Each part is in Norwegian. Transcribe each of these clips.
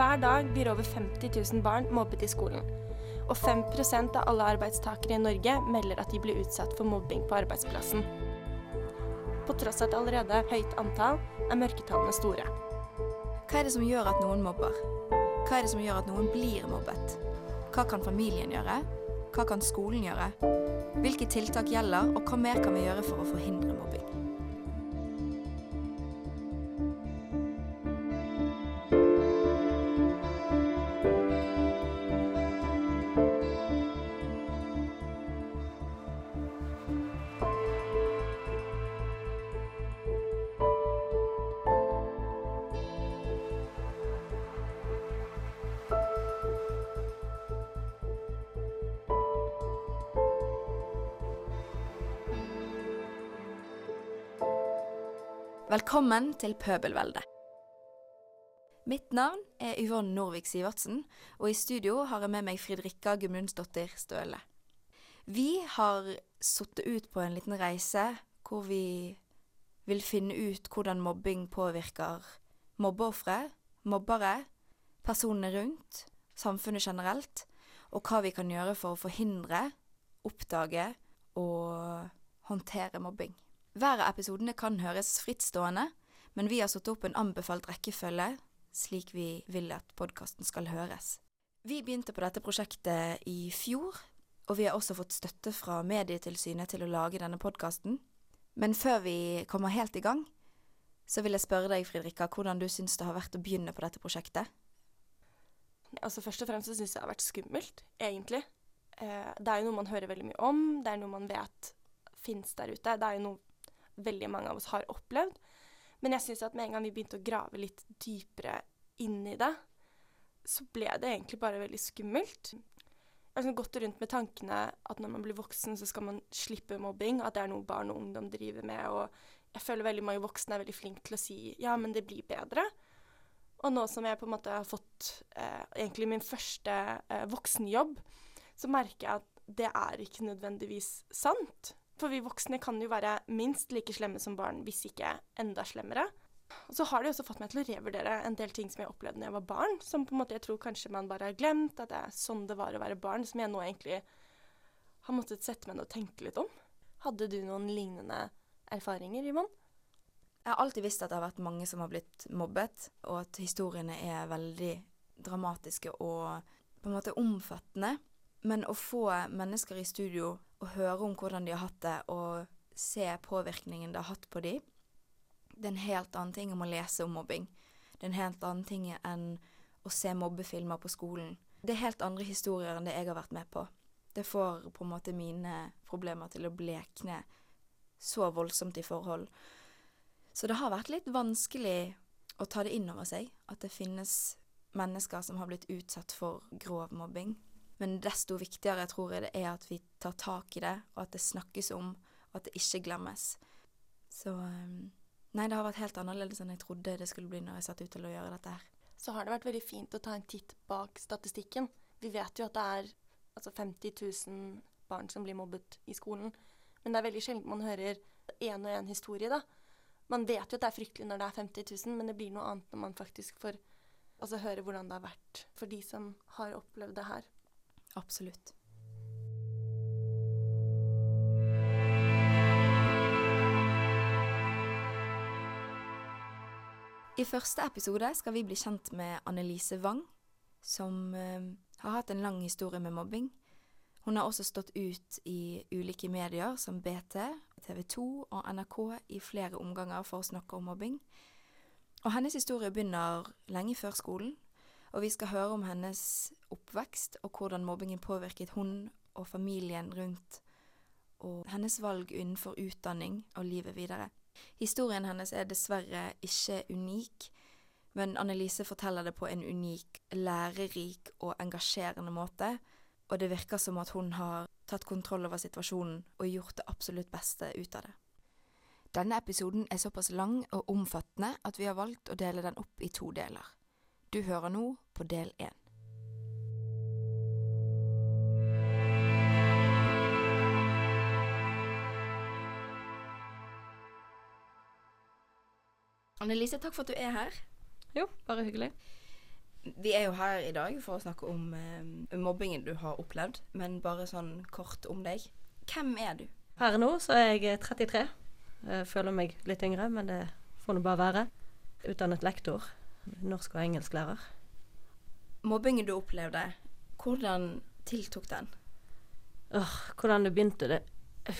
Hver dag blir over 50 000 barn mobbet i skolen. Og 5% av alle arbeidstakere i Norge melder at de blir utsatt for mobbing på arbeidsplassen. På tross av et allerede høyt antall, er mørketallene store. Hva er det som gjør at noen mobber? Hva er det som gjør at noen blir mobbet? Hva kan familien gjøre? Hva kan skolen gjøre? Hvilke tiltak gjelder, og hva mer kan vi gjøre for å forhindre mobbing? Velkommen til Pøbelveldet. Mitt navn er Yvonne Norvik Sivertsen, og i studio har jeg med meg Fridrikka Gudmundsdottir Støle. Vi har sittet ut på en liten reise hvor vi vil finne ut hvordan mobbing påvirker mobbeofre, mobbere, personene rundt, samfunnet generelt, og hva vi kan gjøre for å forhindre, oppdage og håndtere mobbing. Hver av episodene kan høres frittstående, men vi har satt opp en anbefalt rekkefølge, slik vi vil at podkasten skal høres. Vi begynte på dette prosjektet i fjor, og vi har også fått støtte fra Medietilsynet til å lage denne podkasten. Men før vi kommer helt i gang, så vil jeg spørre deg, Fridrikka, hvordan du syns det har vært å begynne på dette prosjektet? Altså Først og fremst så syns jeg det har vært skummelt, egentlig. Eh, det er jo noe man hører veldig mye om, det er noe man vet fins der ute. Det er jo noe veldig mange av oss har opplevd. Men jeg syns at med en gang vi begynte å grave litt dypere inn i det, så ble det egentlig bare veldig skummelt. Jeg har liksom gått rundt med tankene at når man blir voksen, så skal man slippe mobbing, at det er noe barn og ungdom driver med. Og jeg føler veldig mange voksne er veldig flinke til å si ja, men det blir bedre. Og nå som jeg på en måte har fått eh, egentlig min første eh, voksenjobb, så merker jeg at det er ikke nødvendigvis sant. For vi voksne kan jo være minst like slemme som barn, hvis ikke enda slemmere. Og så har det også fått meg til å revurdere en del ting som jeg opplevde da jeg var barn, som på en måte jeg tror kanskje man bare har glemt, at det er sånn det var å være barn, som jeg nå egentlig har måttet sette meg ned og tenke litt om. Hadde du noen lignende erfaringer, Yvonne? Jeg har alltid visst at det har vært mange som har blitt mobbet, og at historiene er veldig dramatiske og på en måte omfattende. Men å få mennesker i studio og høre om hvordan de har hatt det, og se påvirkningen det har hatt på dem, det er en helt annen ting om å lese om mobbing. Det er en helt annen ting enn å se mobbefilmer på skolen. Det er helt andre historier enn det jeg har vært med på. Det får på en måte mine problemer til å blekne så voldsomt i forhold. Så det har vært litt vanskelig å ta det inn over seg at det finnes mennesker som har blitt utsatt for grov mobbing. Men desto viktigere tror jeg det er at vi tar tak i det, og at det snakkes om, og at det ikke glemmes. Så um, Nei, det har vært helt annerledes enn jeg trodde det skulle bli når jeg satt ut til å gjøre dette her. Så har det vært veldig fint å ta en titt bak statistikken. Vi vet jo at det er altså 50 000 barn som blir mobbet i skolen. Men det er veldig sjelden man hører én og én historie, da. Man vet jo at det er fryktelig når det er 50 000, men det blir noe annet når man faktisk får altså, høre hvordan det har vært for de som har opplevd det her. Absolutt. I første episode skal vi bli kjent med Annelise Wang, som uh, har hatt en lang historie med mobbing. Hun har også stått ut i ulike medier som BT, TV 2 og NRK i flere omganger for å snakke om mobbing. Og hennes historie begynner lenge før skolen, og vi skal høre om hennes oppvekst og hvordan mobbingen påvirket hun og familien rundt, og hennes valg innenfor utdanning og livet videre. Historien hennes er dessverre ikke unik, men Annelise forteller det på en unik, lærerik og engasjerende måte, og det virker som at hun har tatt kontroll over situasjonen og gjort det absolutt beste ut av det. Denne episoden er såpass lang og omfattende at vi har valgt å dele den opp i to deler. Du hører nå på del én. Annelise, takk for at du er her. Jo, bare hyggelig. Vi er jo her i dag for å snakke om eh, mobbingen du har opplevd, men bare sånn kort om deg. Hvem er du? Per nå så er jeg 33. Jeg føler meg litt yngre, men det får nå bare være. Utdannet lektor. Norsk- og engelsklærer. Mobbingen du opplevde, hvordan tiltok den? Åh, hvordan det begynte, det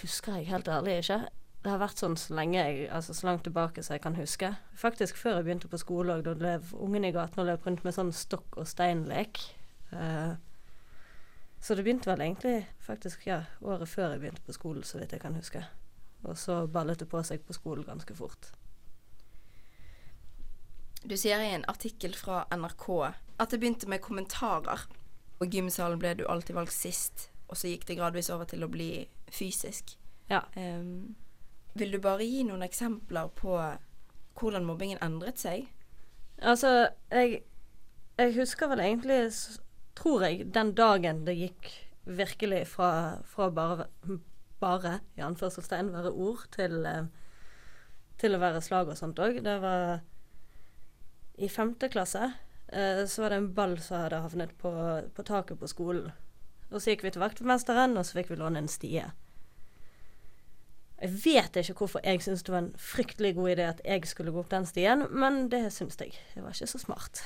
husker jeg helt ærlig ikke. Det har vært sånn så lenge jeg, altså så langt tilbake som jeg kan huske. Faktisk før jeg begynte på skole, òg, da løp ungene i gaten og løp rundt med sånn stokk og steinlek. Uh, så det begynte vel egentlig faktisk ja, året før jeg begynte på skolen, så vidt jeg kan huske. Og så ballet det på seg på skolen ganske fort. Du sier i en artikkel fra NRK at det begynte med kommentarer. På gymsalen ble du alltid valgt sist, og så gikk det gradvis over til å bli fysisk. Ja. Um, vil du bare gi noen eksempler på hvordan mobbingen endret seg? Altså, jeg, jeg husker vel egentlig, tror jeg, den dagen det gikk virkelig fra, fra bare, bare i anførselstegn, være ord, til, eh, til å være slag og sånt òg. Det var i femte klasse. Eh, så var det en ball som hadde havnet på, på taket på skolen. Og så gikk vi til vaktmesteren, og så fikk vi låne en stie. Jeg vet ikke hvorfor jeg syntes det var en fryktelig god idé at jeg skulle gå opp den stien, men det syns jeg. Jeg var ikke så smart.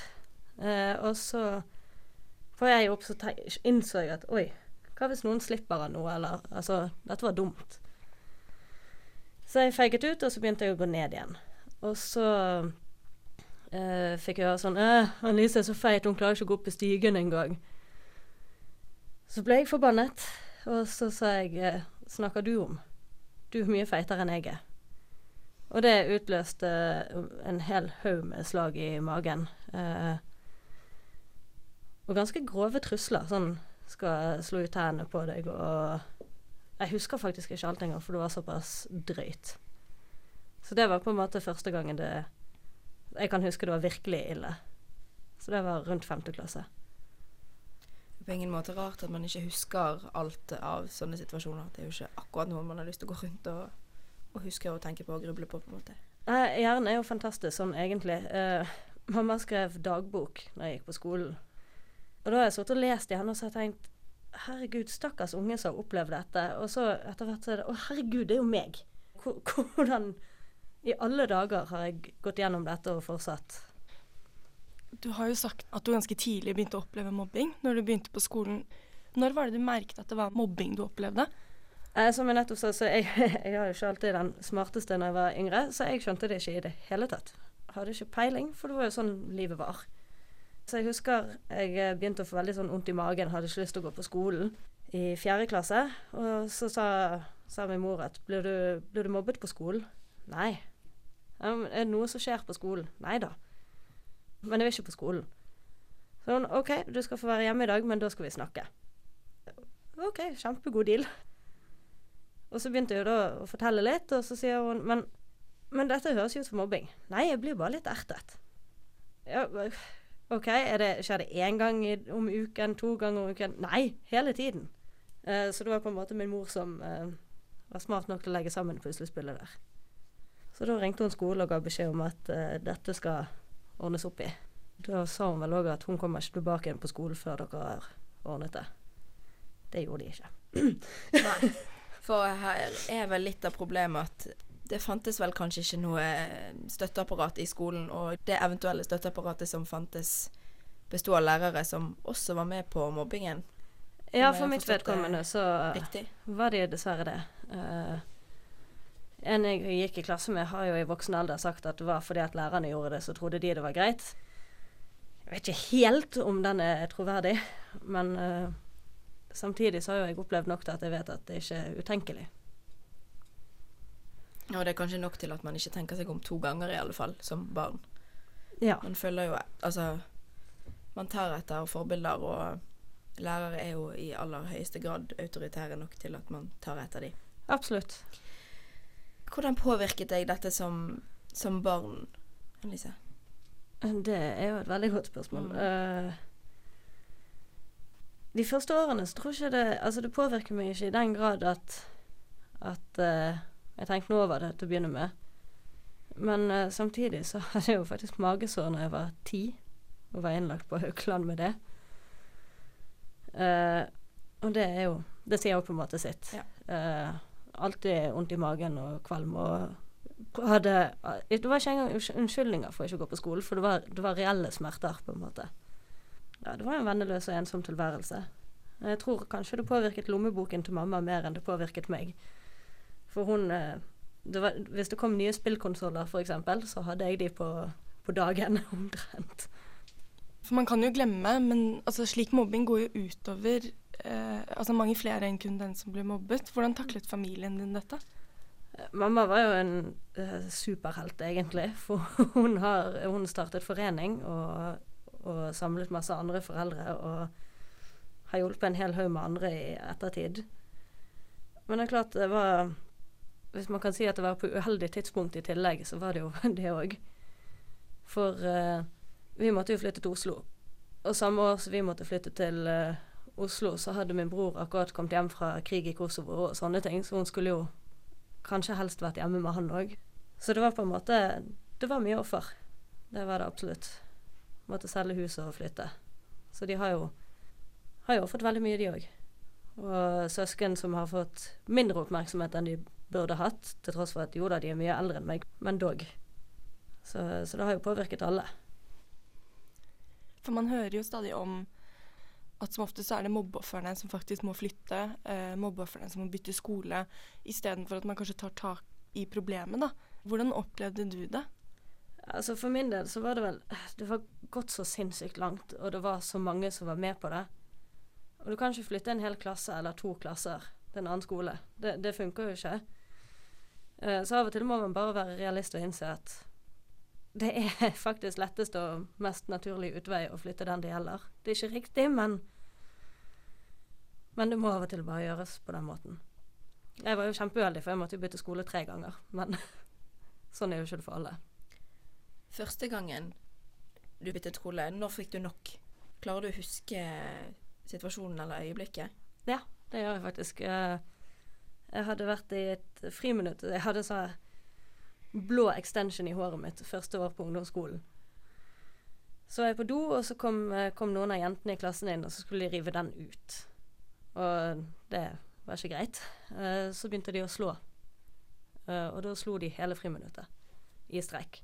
Eh, og så får jeg opp, så innså jeg at oi, hva hvis noen slipper av noe, eller Altså, dette var dumt. Så jeg feiget ut, og så begynte jeg å gå ned igjen. Og så eh, fikk høre sånn eh, 'Annelise er så feit, hun klarer ikke å gå opp i stigen engang'. Så ble jeg forbannet, og så sa jeg eh, 'Snakker du om?' Du er mye feitere enn jeg er. Og det utløste en hel haug med slag i magen. Eh, og ganske grove trusler. Sånn skal slå ut tennene på deg og Jeg husker faktisk ikke alt engang, for det var såpass drøyt. Så det var på en måte første gangen det Jeg kan huske det var virkelig ille. Så det var rundt femte klasse. på ingen måte rart at man ikke husker alt av sånne situasjoner. Det er jo ikke akkurat noe man har lyst til å gå rundt og, og huske og tenke på og gruble på. på en måte. Eh, hjernen er jo fantastisk sånn egentlig. Eh, mamma skrev dagbok når jeg gikk på skolen. Og da har jeg sittet og lest i henne og så har jeg tenkt herregud, stakkars unge som har opplevd dette. Og så etter hvert så er det å herregud, det er jo meg. Hvordan i alle dager har jeg gått gjennom dette og fortsatt? Du har jo sagt at du ganske tidlig begynte å oppleve mobbing når du begynte på skolen. Når var det du merket at det var mobbing du opplevde? Eh, som jeg nettopp sa, så jeg, jeg har jo ikke alltid den smarteste når jeg var yngre, så jeg skjønte det ikke i det hele tatt. Hadde ikke peiling, for det var jo sånn livet var. Så jeg husker jeg eh, begynte å få veldig sånn vondt i magen, hadde ikke lyst til å gå på skolen i fjerde klasse. Og så sa, sa min mor at blir du, blir du mobbet på skolen? Nei. Er det noe som skjer på skolen? Nei da. Men jeg vil ikke på skolen. Så hun OK, du skal få være hjemme i dag, men da skal vi snakke. OK, kjempegod deal. Og så begynte jeg da å fortelle litt, og så sier hun men, men dette høres jo ut som mobbing. Nei, jeg blir bare litt ertet. Ja, OK, det, skjer det én gang i, om uken, to ganger om uken? Nei, hele tiden. Eh, så det var på en måte min mor som eh, var smart nok til å legge sammen puslespillet der. Så da ringte hun skolen og ga beskjed om at uh, dette skal ordnes opp i. Da sa hun vel òg at hun kommer ikke tilbake igjen på skolen før dere har ordnet det. Det gjorde de ikke. Nei. For her er vel litt av problemet at det fantes vel kanskje ikke noe støtteapparat i skolen, og det eventuelle støtteapparatet som fantes, besto av lærere som også var med på mobbingen. Ja, for mitt vedkommende så Riktig. var de dessverre det. Uh, en jeg gikk i klasse med, har jo i voksen alder sagt at det var fordi at lærerne gjorde det, så trodde de det var greit. Jeg vet ikke helt om den er troverdig, men uh, samtidig så har jeg opplevd nok til at jeg vet at det ikke er utenkelig. Ja, det er kanskje nok til at man ikke tenker seg om to ganger, i alle fall, som barn. Ja. Man følger jo Altså, man tar etter forbilder, og lærere er jo i aller høyeste grad autoritære nok til at man tar etter dem. Absolutt. Hvordan påvirket deg dette som, som barn, Annelise? Det er jo et veldig godt spørsmål. Mm. Uh, de første årene så tror jeg ikke det Altså, det påvirker meg ikke i den grad at at uh, jeg tenkte over det til å begynne med. Men uh, samtidig så hadde jeg jo faktisk magesår når jeg var ti. og var innlagt på Haukeland med det. Uh, og det er jo Det sier jo på en måte sitt. Ja. Eh, alltid vondt i magen og kvalm og hadde Det var ikke engang unnskyldninger for ikke å gå på skolen, for det var, det var reelle smerter, på en måte. Ja, det var en venneløs og ensom tilværelse. Jeg tror kanskje det påvirket lommeboken til mamma mer enn det påvirket meg. For hun eh, det var, Hvis det kom nye spillkonsoller, f.eks., så hadde jeg de på, på dagen omtrent. For man kan jo glemme, men altså, slik mobbing går jo utover eh, altså mange flere enn kun den som ble mobbet. Hvordan taklet familien din dette? Mamma var jo en eh, superhelt, egentlig. For hun har hun startet forening og, og, samlet masse andre foreldre og har hjulpet en hel haug med andre i ettertid. Men det er klart det var Hvis man kan si at det var på uheldig tidspunkt i tillegg, så var det jo det òg. For eh, vi måtte jo flytte til Oslo. Og samme år som vi måtte flytte til uh, Oslo, så hadde min bror akkurat kommet hjem fra krig i Kosovo og sånne ting, så hun skulle jo kanskje helst vært hjemme med han òg. Så det var på en måte Det var mye offer. Det var det absolutt. Måtte selge huset og flytte. Så de har jo har jo fått veldig mye, de òg. Og søsken som har fått mindre oppmerksomhet enn de burde hatt, til tross for at jo da, de er mye eldre enn meg, men dog. Så, så det har jo påvirket alle. For man hører jo stadig om at som ofte så er det mobbeofrene som faktisk må flytte, eh, mobbeofrene som må bytte skole, istedenfor at man kanskje tar tak i problemet, da. Hvordan opplevde du det? Altså For min del så var det vel Det var gått så sinnssykt langt, og det var så mange som var med på det. Og du kan ikke flytte en hel klasse eller to klasser til en annen skole. Det, det funker jo ikke. Eh, så av og til må man bare være realist og innse at det er faktisk lettest og mest naturlig utvei å flytte den det gjelder. Det er ikke riktig, men Men det må av og til bare gjøres på den måten. Jeg var jo kjempeuheldig, for jeg måtte jo bytte skole tre ganger. Men sånn er jo ikke det for alle. Første gangen du byttet skole, når fikk du nok? Klarer du å huske situasjonen eller øyeblikket? Ja, det gjør jeg faktisk. Jeg hadde vært i et friminutt. Jeg hadde sånn blå extension i håret mitt første år på ungdomsskolen. Så var jeg på do, og så kom, kom, noen av jentene i klassen inn, og så skulle de rive den ut. Og det var ikke greit. Uh, så begynte de å slå. Uh, og da slo de hele friminuttet i streik.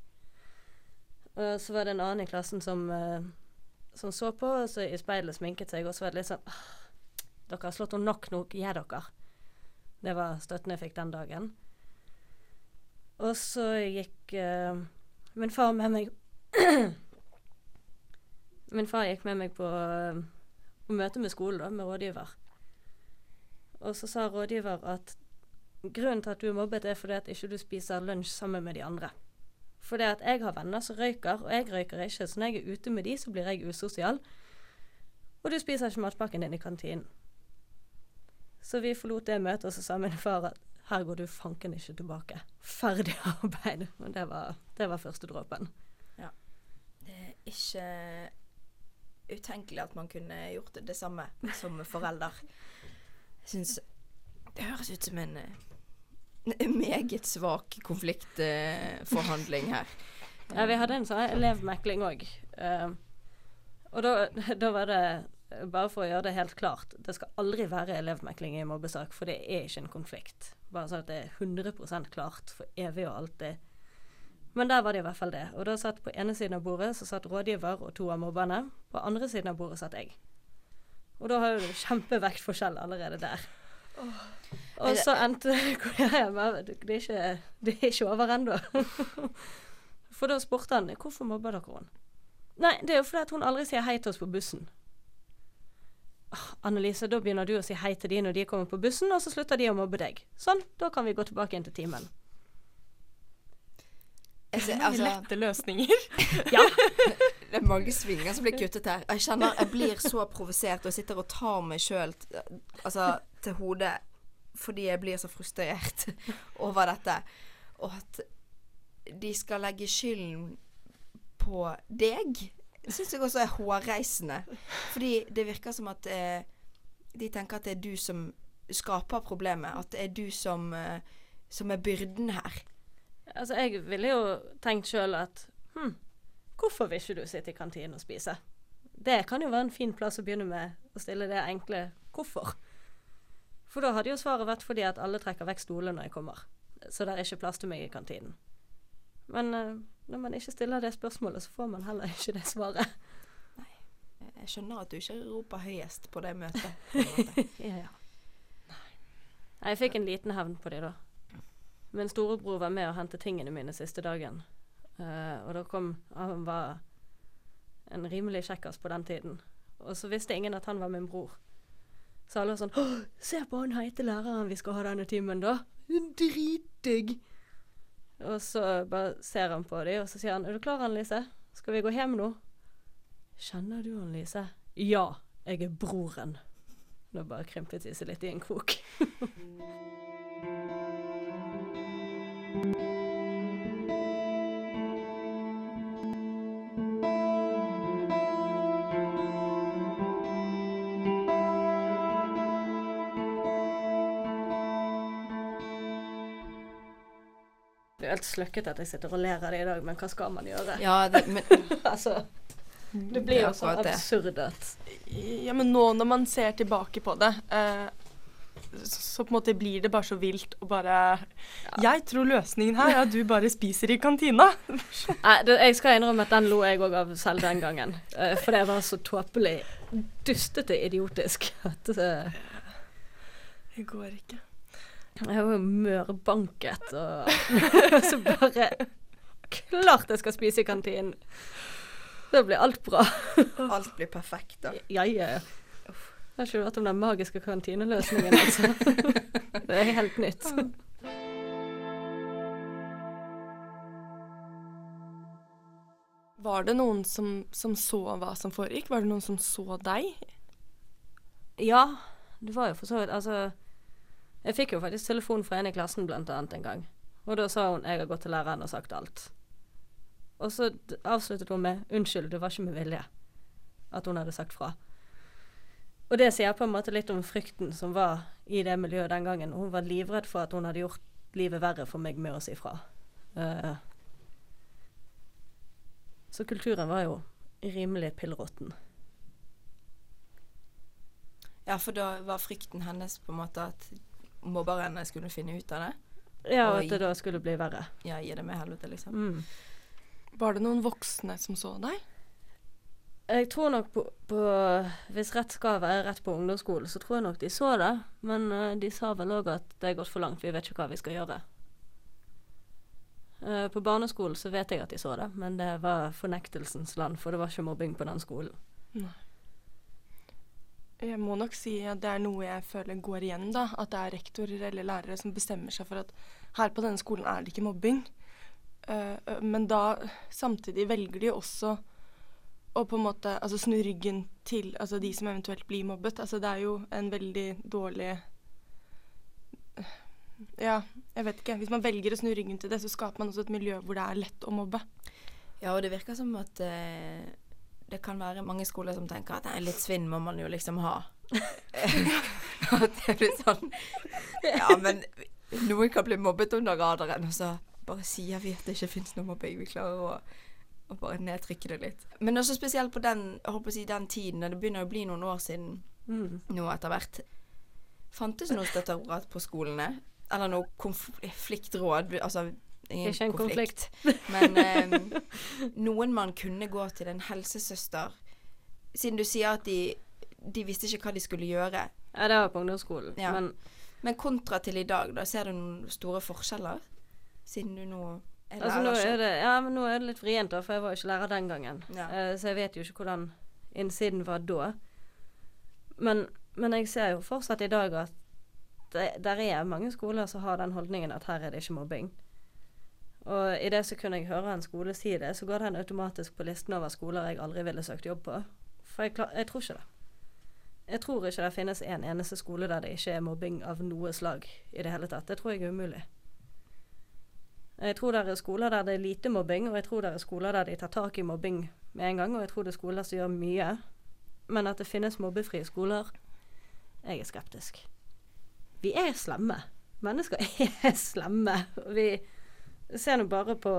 Og så var det en annen i klassen som, som så på, og så i speilet sminket seg, og så var det litt sånn Dere har slått henne nok, nå gir dere. Det var støtten jeg fikk den dagen. Og så gikk uh, min far med meg Min far gikk med meg på, på møte med skolen, da, med rådgiver. Og så sa rådgiver at grunnen til at du er mobbet, er fordi at ikke du spiser lunsj sammen med de andre. Fordi at jeg har venner som røyker, og jeg røyker ikke. Så når jeg er ute med de, så blir jeg usosial. Og du spiser ikke matpakken din i kantinen. Så vi forlot det møtet, og så sa min far at her går du fanken ikke tilbake. Ferdig arbeid. Og det var, det var første dråpen. Ja. Det er ikke utenkelig at man kunne gjort det, samme som forelder. Syns det høres ut som en, en meget svak konfliktforhandling her. Ja, vi hadde en sånn elevmekling òg. Uh, og da, da var det bare for å gjøre det helt klart, det skal aldri være elevmekling i mobbesak, for det er ikke en konflikt. Bare sånn at det er 100 klart for evig og alltid. Men der var det i hvert fall det. Og da satt på ene siden av bordet så satt rådgiver og to av mobberne. På andre siden av bordet satt jeg. Og da har du kjempevektforskjell allerede der. Oh. Og så endte jeg med det er ikke, det er ikke over ennå. For da spurte han hvorfor mobber dere henne. Nei, det er jo fordi hun aldri sier hei til oss på bussen. Annelise, da begynner du å si hei til de når de kommer på bussen, og så slutter de å mobbe deg. Sånn, da kan vi gå tilbake igjen til timen. Altså, lette løsninger. ja. Det er mange svinger som blir kuttet her. Jeg kjenner jeg blir så provosert og sitter og tar meg sjøl altså, til hodet fordi jeg blir så frustrert over dette. Og at de skal legge skylden på deg syns jeg også er hårreisende. Fordi det virker som at eh, de tenker at det er du som skaper problemet. At det er du som, eh, som er byrden her. Altså, jeg ville jo tenkt sjøl at hm, Hvorfor vil ikke du sitte i kantinen og spise? Det kan jo være en fin plass å begynne med, å stille det enkle 'hvorfor'. For da hadde jo svaret vært fordi at alle trekker vekk stoler når jeg kommer. Så det er ikke plass til meg i kantinen. Men eh, når man ikke stiller det spørsmålet, så får man heller ikke det svaret. Nei. Jeg skjønner at du ikke roper høyest på det møtet. på. Ja, ja. Nei, jeg fikk en liten hevn på de da. Min storebror var med og hentet tingene mine siste dagen. Eh, og da kom Han var en rimelig kjekkas på den tiden. Og så visste ingen at han var min bror. Så alle var sånn Å, 'Se på han heite læreren vi skal ha denne timen, da. Dritdigg.' Og så bare ser han på dem, og så sier han 'Er du klar, Annelise? Skal vi gå hjem nå?' 'Kjenner du Annelise?' 'Ja, jeg er broren'. Nå bare krympet de seg litt i en krok. Det er helt sløkket at jeg sitter og ler av det i dag, men hva skal man gjøre? Ja, det, men altså, det blir jo så absurd at Ja, men nå når man ser tilbake på det, eh, så, så på en måte blir det bare så vilt og bare Jeg tror løsningen her er at du bare spiser i kantina. Nei, det, jeg skal innrømme at den lo jeg òg av selv den gangen. Eh, for det var så tåpelig, dustete idiotisk at eh, Det går ikke. Jeg var mørbanket og så bare Klart jeg skal spise i kantinen! Da blir alt bra. alt blir perfekt, da. Ja, ja. ja. Jeg har ikke hørt om den magiske kantineløsningen, altså. Det er helt nytt. Var det noen som, som så hva som foregikk? Var det noen som så deg? Ja, det var jo for så vidt Altså, jeg fikk jo faktisk telefon fra en i klassen blant annet en gang. Og da sa hun 'jeg har gått til læreren og sagt alt'. Og så avsluttet hun med 'unnskyld, det var ikke med vilje' at hun hadde sagt fra. Og det sier på en måte litt om frykten som var i det miljøet den gangen. Hun var livredd for at hun hadde gjort livet verre for meg med å si fra. Uh, så kulturen var jo rimelig pillråtten. Ja, for da var frykten hennes på en måte at mobberne skulle finne ut av det. Ja, og at det da skulle bli verre. Ja, gi det med helvete, liksom. Mm. Var det noen voksne som så deg? Jeg tror nok på, på Hvis rett skal være rett på ungdomsskolen, så tror jeg nok de så det. Men uh, de sa vel òg at det er gått for langt, vi vet ikke hva vi skal gjøre. Uh, på barneskolen så vet jeg at de så det, men det var fornektelsens land, for det var ikke mobbing på den skolen. Jeg må nok si at det er noe jeg føler går igjen, da. At det er rektorer eller lærere som bestemmer seg for at her på denne skolen er det ikke mobbing. Eh, eh, men da samtidig velger de også å på en måte altså snu ryggen til altså de som eventuelt blir mobbet. Altså det er jo en veldig dårlig Ja, jeg vet ikke. Hvis man velger å snu ryggen til det, så skaper man også et miljø hvor det er lett å mobbe. Ja, og det virker som at eh, det kan være mange skoler som tenker at nei, litt svinn må man jo liksom ha. at det blir sånn Ja, men noen kan bli mobbet under radaren, og så bare sier vi at det ikke fins noe mobbing. Vi klarer å, å bare nedtrykke det litt. Men også spesielt på den, jeg håper å si, den tiden, og det begynner å bli noen år siden Mm. nå etter hvert. Fantes det noe støtteapparat på skolene? Eller noe konfliktråd? Altså ingen Ikke en konflikt. Men eh, noen man kunne gå til en helsesøster Siden du sier at de, de visste ikke hva de skulle gjøre. Ja, det var på ungdomsskolen. Ja. Men Men kontra til i dag, da ser du noen store forskjeller? Siden du nå er altså, nå lærer er det, ja, men nå er det litt vrient, da, for jeg var ikke lærer den gangen. Ja. Uh, så jeg vet jo ikke hvordan innsiden var da. Men, men jeg ser jo fortsatt i dag at det der er mange skoler som har den holdningen at her er det ikke mobbing. Og i det sekundet jeg hører en skole si det, så går den automatisk på listen over skoler jeg aldri ville søkt jobb på. For jeg, jeg tror ikke det. Jeg tror ikke det finnes en eneste skole der det ikke er mobbing av noe slag i det hele tatt. Det tror jeg er umulig. Jeg tror det er skoler der det er lite mobbing, og jeg tror det er skoler der de tar tak i mobbing med en gang, og jeg tror det er skoler som gjør mye. Men at det finnes mobbefrie skoler, jeg er skeptisk. Vi er slemme. Mennesker er slemme. Vi ser nå bare på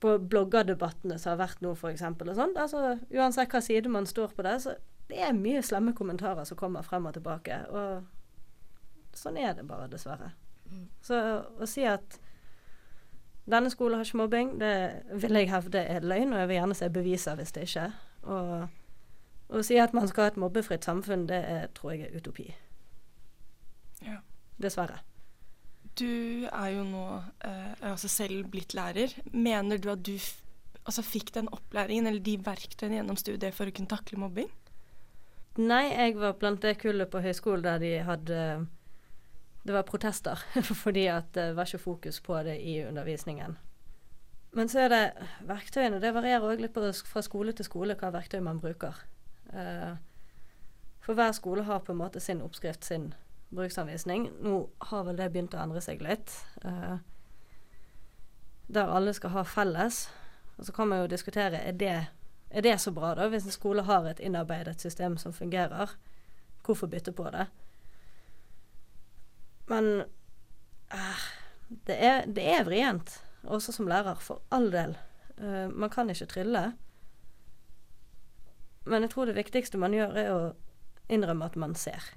på bloggerdebattene som har vært nå, f.eks. og sånt. Altså, uansett hva side man står på det, så det er mye slemme kommentarer som kommer frem og tilbake. Og sånn er det bare, dessverre. Mm. Så å si at denne skolen har ikke mobbing, det vil jeg hevde er løgn, og jeg vil gjerne se beviser hvis det ikke. Og å si at man skal ha et mobbefritt samfunn, det er, tror jeg er utopi. Ja. Dessverre. Du er jo nå eh, altså selv blitt lærer. Mener du at du altså fikk den opplæringen eller de verktøyene gjennom studiet for å kunne takle mobbing? Nei, jeg var blant det kullet på høyskolen der de hadde Det var protester fordi at det var ikke fokus på det i undervisningen. Men så er det verktøyene. Det varierer òg litt på, fra skole til skole hva verktøy man bruker. Eh, for hver skole har på en måte sin oppskrift, sin bruksanvisning. Nå har vel det begynt å endre seg litt. eh, der alle skal ha felles. Og så kan man jo diskutere er det, er det så bra, da, hvis en skole har et innarbeidet system som fungerer. Hvorfor bytte på det? Men eh, det, er, det er vrient, også som lærer, for all del. Eh, man kan ikke trylle. Men jeg tror det viktigste man gjør, er å innrømme at man ser.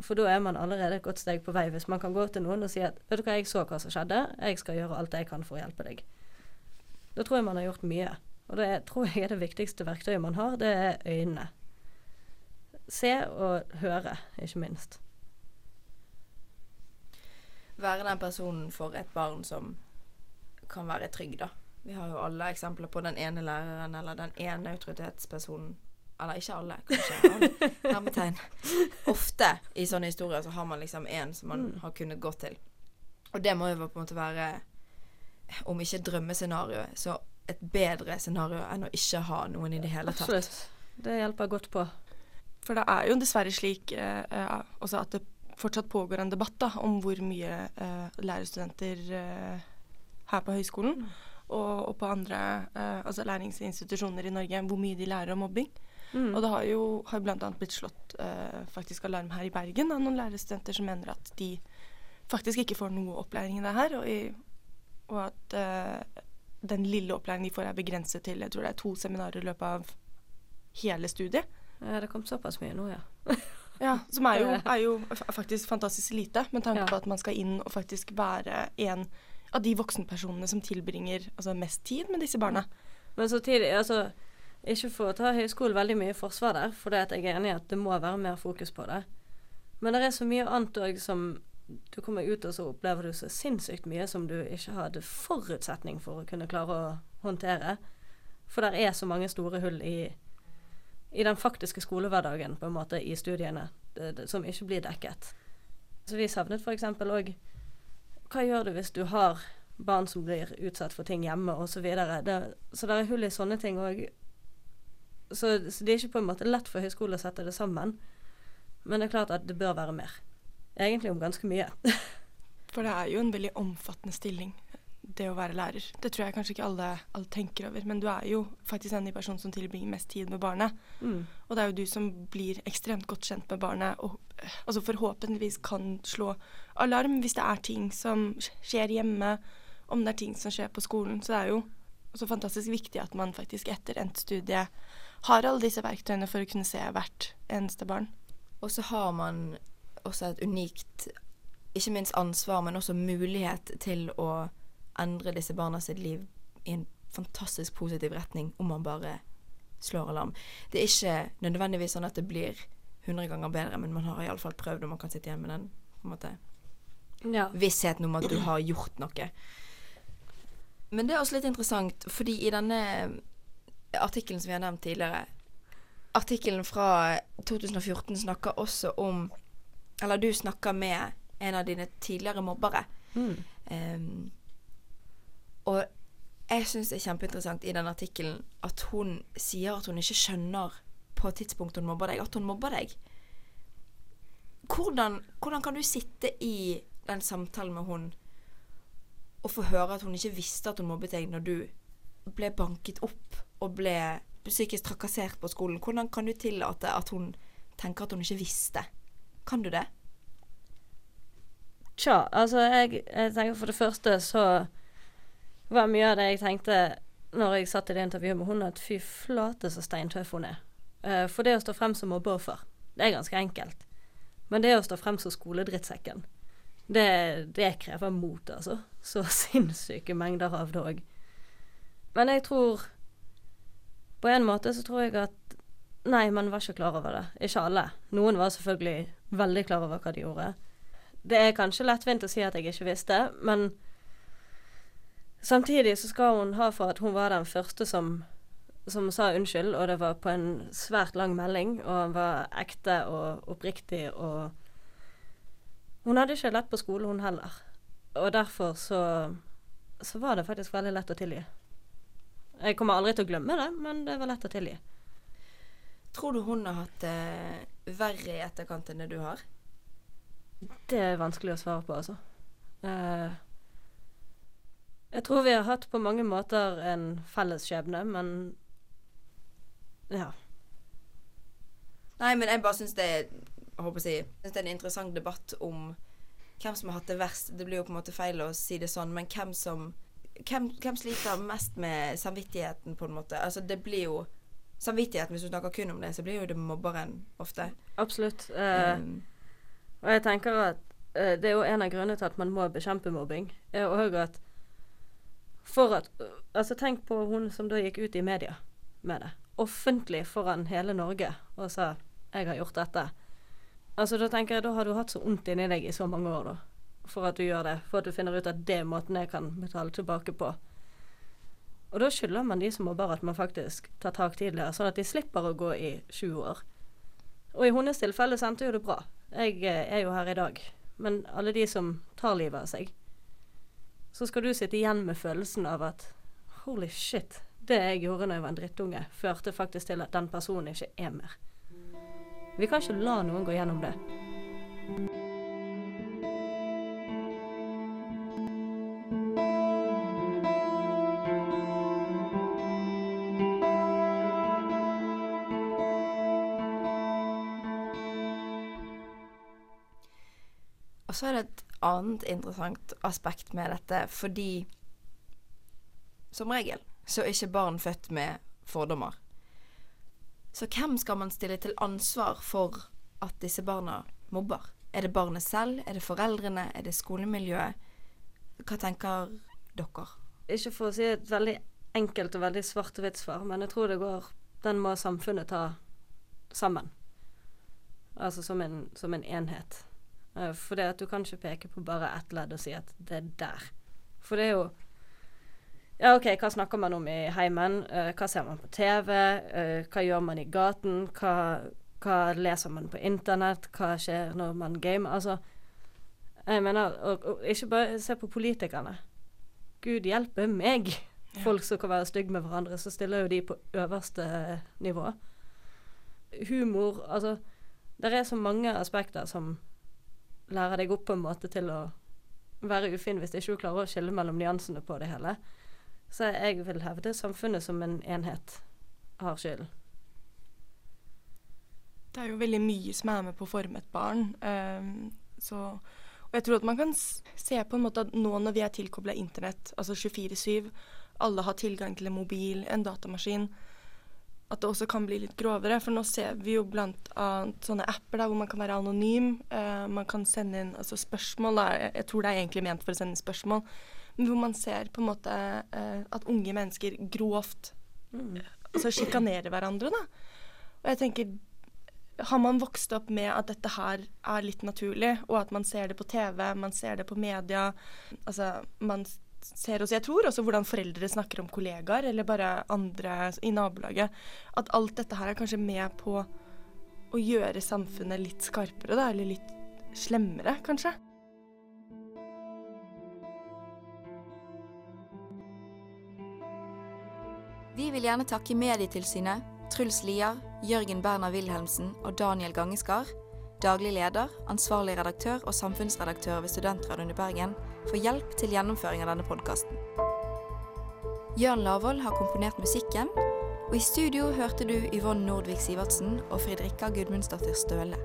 For da er man allerede et godt steg på vei. Hvis man kan gå til noen og si at 'Vet du hva, jeg så hva som skjedde. Jeg skal gjøre alt jeg kan for å hjelpe deg'. Da tror jeg man har gjort mye. Og det er, tror jeg er det viktigste verktøyet man har. Det er øynene. Se og høre, ikke minst. Være den personen for et barn som kan være trygg, da. Vi har jo alle eksempler på den ene læreren eller den ene autoritetspersonen. Eller ikke alle, kanskje. Hermetegn. Ofte i sånne historier så har man liksom en som man Mm. har kunnet gå til. Og det må jo på en måte være, om ikke drømmescenarioet, så et bedre scenario enn å ikke ha noen i det hele tatt. Absolutt. Det hjelper godt på. For det er jo dessverre slik eh, eh, at det fortsatt pågår en debatt da, om hvor mye eh, lærerstudenter eh, her på høyskolen og, og på andre eh, altså læringsinstitusjoner i Norge, hvor mye de lærer om mobbing. Mm. Og det har jo har bl.a. blitt slått eh, faktisk alarm her i Bergen av noen lærerstudenter som mener at de faktisk ikke får noe opplæring i det her, og, i, og at eh, den lille opplæringen de får er begrenset til jeg tror det er to seminarer i løpet av hele studiet. Ja, det kom såpass mye nå, ja. Ja, Som er jo, er jo faktisk fantastisk lite, med tanke Ja. på at man skal inn og faktisk være en av de voksenpersonene som tilbringer altså, mest tid med disse barna. Men samtidig, altså Ikke for å ta høyskolen veldig mye forsvar der, for det at jeg er enig i at det må være mer fokus på det. Men det er så mye annet òg som du kommer ut og så opplever du så sinnssykt mye som du ikke hadde forutsetning for å kunne klare å håndtere. For det er så mange store hull i, i den faktiske skolehverdagen på en måte i studiene det, det, som ikke blir dekket. Så vi savnet f.eks. òg Hva gjør du hvis du har barn som blir utsatt for ting hjemme osv. Så, det, så det er hull i sånne ting òg. Så, så det er ikke på en måte lett for høyskole å sette det sammen. Men det er klart at det bør være mer. Egentlig om ganske mye. For det er jo en veldig omfattende stilling, det å være lærer. Det tror jeg kanskje ikke alle, alle tenker over, men du er jo faktisk den personen som tilbringer mest tid med barnet. Mm. Og det er jo du som blir ekstremt godt kjent med barnet, og altså forhåpentligvis kan slå alarm hvis det er ting som skjer hjemme, om det er ting som skjer på skolen. Så det er jo så fantastisk viktig at man faktisk etter endt studie har alle disse verktøyene for å kunne se hvert eneste barn. Og så har man også et unikt ikke minst ansvar, men også mulighet til å endre disse barna sitt liv i en fantastisk positiv retning om man bare slår alarm. Det er ikke nødvendigvis sånn at det blir 100 ganger bedre, men man har iallfall prøvd, og man kan sitte igjen med den på en måte, Ja. vissheten om at du har gjort noe. Men det er også litt interessant, fordi i denne artikkelen som vi har nevnt tidligere Artikkelen fra 2014 snakker også om Eller du snakker med en av dine tidligere mobbere. Mm. Um, og jeg syns det er kjempeinteressant i den artikkelen at hun sier at hun ikke skjønner på et tidspunkt hun mobber deg, at hun mobber deg. Hvordan, hvordan kan du sitte i den samtalen med hun og få høre at hun ikke visste at hun mobbet deg når du ble banket opp og ble psykisk trakassert på skolen? Hvordan kan du tillate at hun tenker at hun ikke visste? Kan du det? Tja, altså jeg, jeg tenker for det første så var mye av det jeg tenkte når jeg satt i det intervjuet med henne, at fy flate så steintøff hun er. Eh, for det å stå frem som mobbeoffer, det er ganske enkelt. Men det å stå frem som skoledrittsekken, det, det krever mot, altså. Så sinnssyke mengder av det òg. Men jeg tror På en måte så tror jeg at Nei, man var ikke klar over det. Ikke alle. Noen var selvfølgelig veldig klar over hva de gjorde. Det er kanskje lettvint å si at jeg ikke visste, men samtidig så skal hun ha for at hun var den første som, som sa unnskyld, og det var på en svært lang melding, og han var ekte og oppriktig og Hun hadde ikke lett på skole, hun heller. Og derfor så, så var det faktisk veldig lett å tilgi. Jeg kommer aldri til å glemme det, men det var lett å tilgi. Tror du hun har hatt det verre i etterkant enn det du har? Det er vanskelig å svare på, altså. Eh, jeg tror vi har hatt på mange måter en felles skjebne, men ja. Nei, men jeg bare syns det er jeg si, det er en interessant debatt om hvem som har hatt det verst. Det blir jo på en måte feil å si det sånn, men hvem som hvem, hvem sliter mest med samvittigheten, på en måte? Altså, det blir jo Samvittigheten, hvis du snakker kun om det, så blir jo det mobberen ofte. Absolutt. Eh, Um, Og jeg tenker at eh, det er jo en av grunnene til at man må bekjempe mobbing. Er òg at For at Altså, tenk på hun som da gikk ut i media med det. Offentlig foran hele Norge og sa 'Jeg har gjort dette'. Altså, da tenker jeg da har du hatt så vondt inni deg i så mange år, da. For at du gjør det. For at du finner ut at det er måten jeg kan betale tilbake på. Og da skylder man de som mobber at man faktisk tar tak tidligere, sånn at de slipper å gå i 20 år. Og i hennes tilfelle så endte jo det bra. Jeg eh, er jo her i dag. Men alle de som tar livet av seg, så skal du sitte igjen med følelsen av at holy shit, det jeg gjorde når jeg var en drittunge, førte faktisk til at den personen ikke er mer. Vi kan ikke la noen gå gjennom det. Så er det et annet interessant aspekt med dette, fordi som regel så er ikke barn født med fordommer. Så hvem skal man stille til ansvar for at disse barna mobber? Er det barnet selv? Er det foreldrene? Er det skolemiljøet? Hva tenker dere? Ikke for å si et veldig enkelt og veldig svart-hvitt svar, men jeg tror det går Den må samfunnet ta sammen. Altså som en, som en enhet. Eh, For det at du kan ikke peke på bare ett ledd og si at det er der. For det er jo Ja, OK, hva snakker man om i heimen? Eh, hva ser man på TV? Eh, hva gjør man i gaten? Hva, hva leser man på internett? Hva skjer når man gamer? Altså, jeg mener og, og Ikke bare se på politikerne. Gud hjelpe meg! Folk som kan være stygge med hverandre, så stiller jo de på øverste nivå. Humor Altså, det er så mange aspekter som lærer deg opp på en måte til å være ufin hvis ikke du klarer å skille mellom nyansene på det hele. Så jeg vil hevde samfunnet som en enhet har skylden. Det er jo veldig mye som er med på å forme et barn. Um, så, og jeg tror at man kan se på en måte at nå når vi er tilkobla internett, altså 24-7, alle har tilgang til en mobil, en datamaskin, at det også kan bli litt grovere. For nå ser vi jo annet sånne apper da, hvor man kan være anonym. Uh, man kan sende inn altså spørsmål. Da. Jeg, tror det er egentlig ment for å sende inn spørsmål. Men hvor man ser på en måte uh, at unge mennesker grovt altså sjikanerer hverandre. da. Og jeg tenker har man vokst opp med at dette her er litt naturlig, og at man ser det på TV, man ser det på media Altså, man ser også Jeg tror også hvordan foreldre snakker om kollegaer, eller bare andre i nabolaget. At alt dette her er kanskje med på å gjøre samfunnet litt skarpere, da, eller litt slemmere, kanskje. Vi vil gjerne takke Medietilsynet, Truls Lier, Jørgen Berner Wilhelmsen og Daniel Gangeskar, daglig leder, ansvarlig redaktør og samfunnsredaktør ved Studentradioen i Bergen, får hjelp til gjennomføring av denne podkasten. Jørn Lavoll har komponert musikken, og i studio hørte du Yvonne Nordvik Sivertsen og Fridrikka Gudmundsdatter Støle.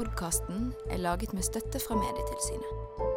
Podkasten er laget med støtte fra Medietilsynet.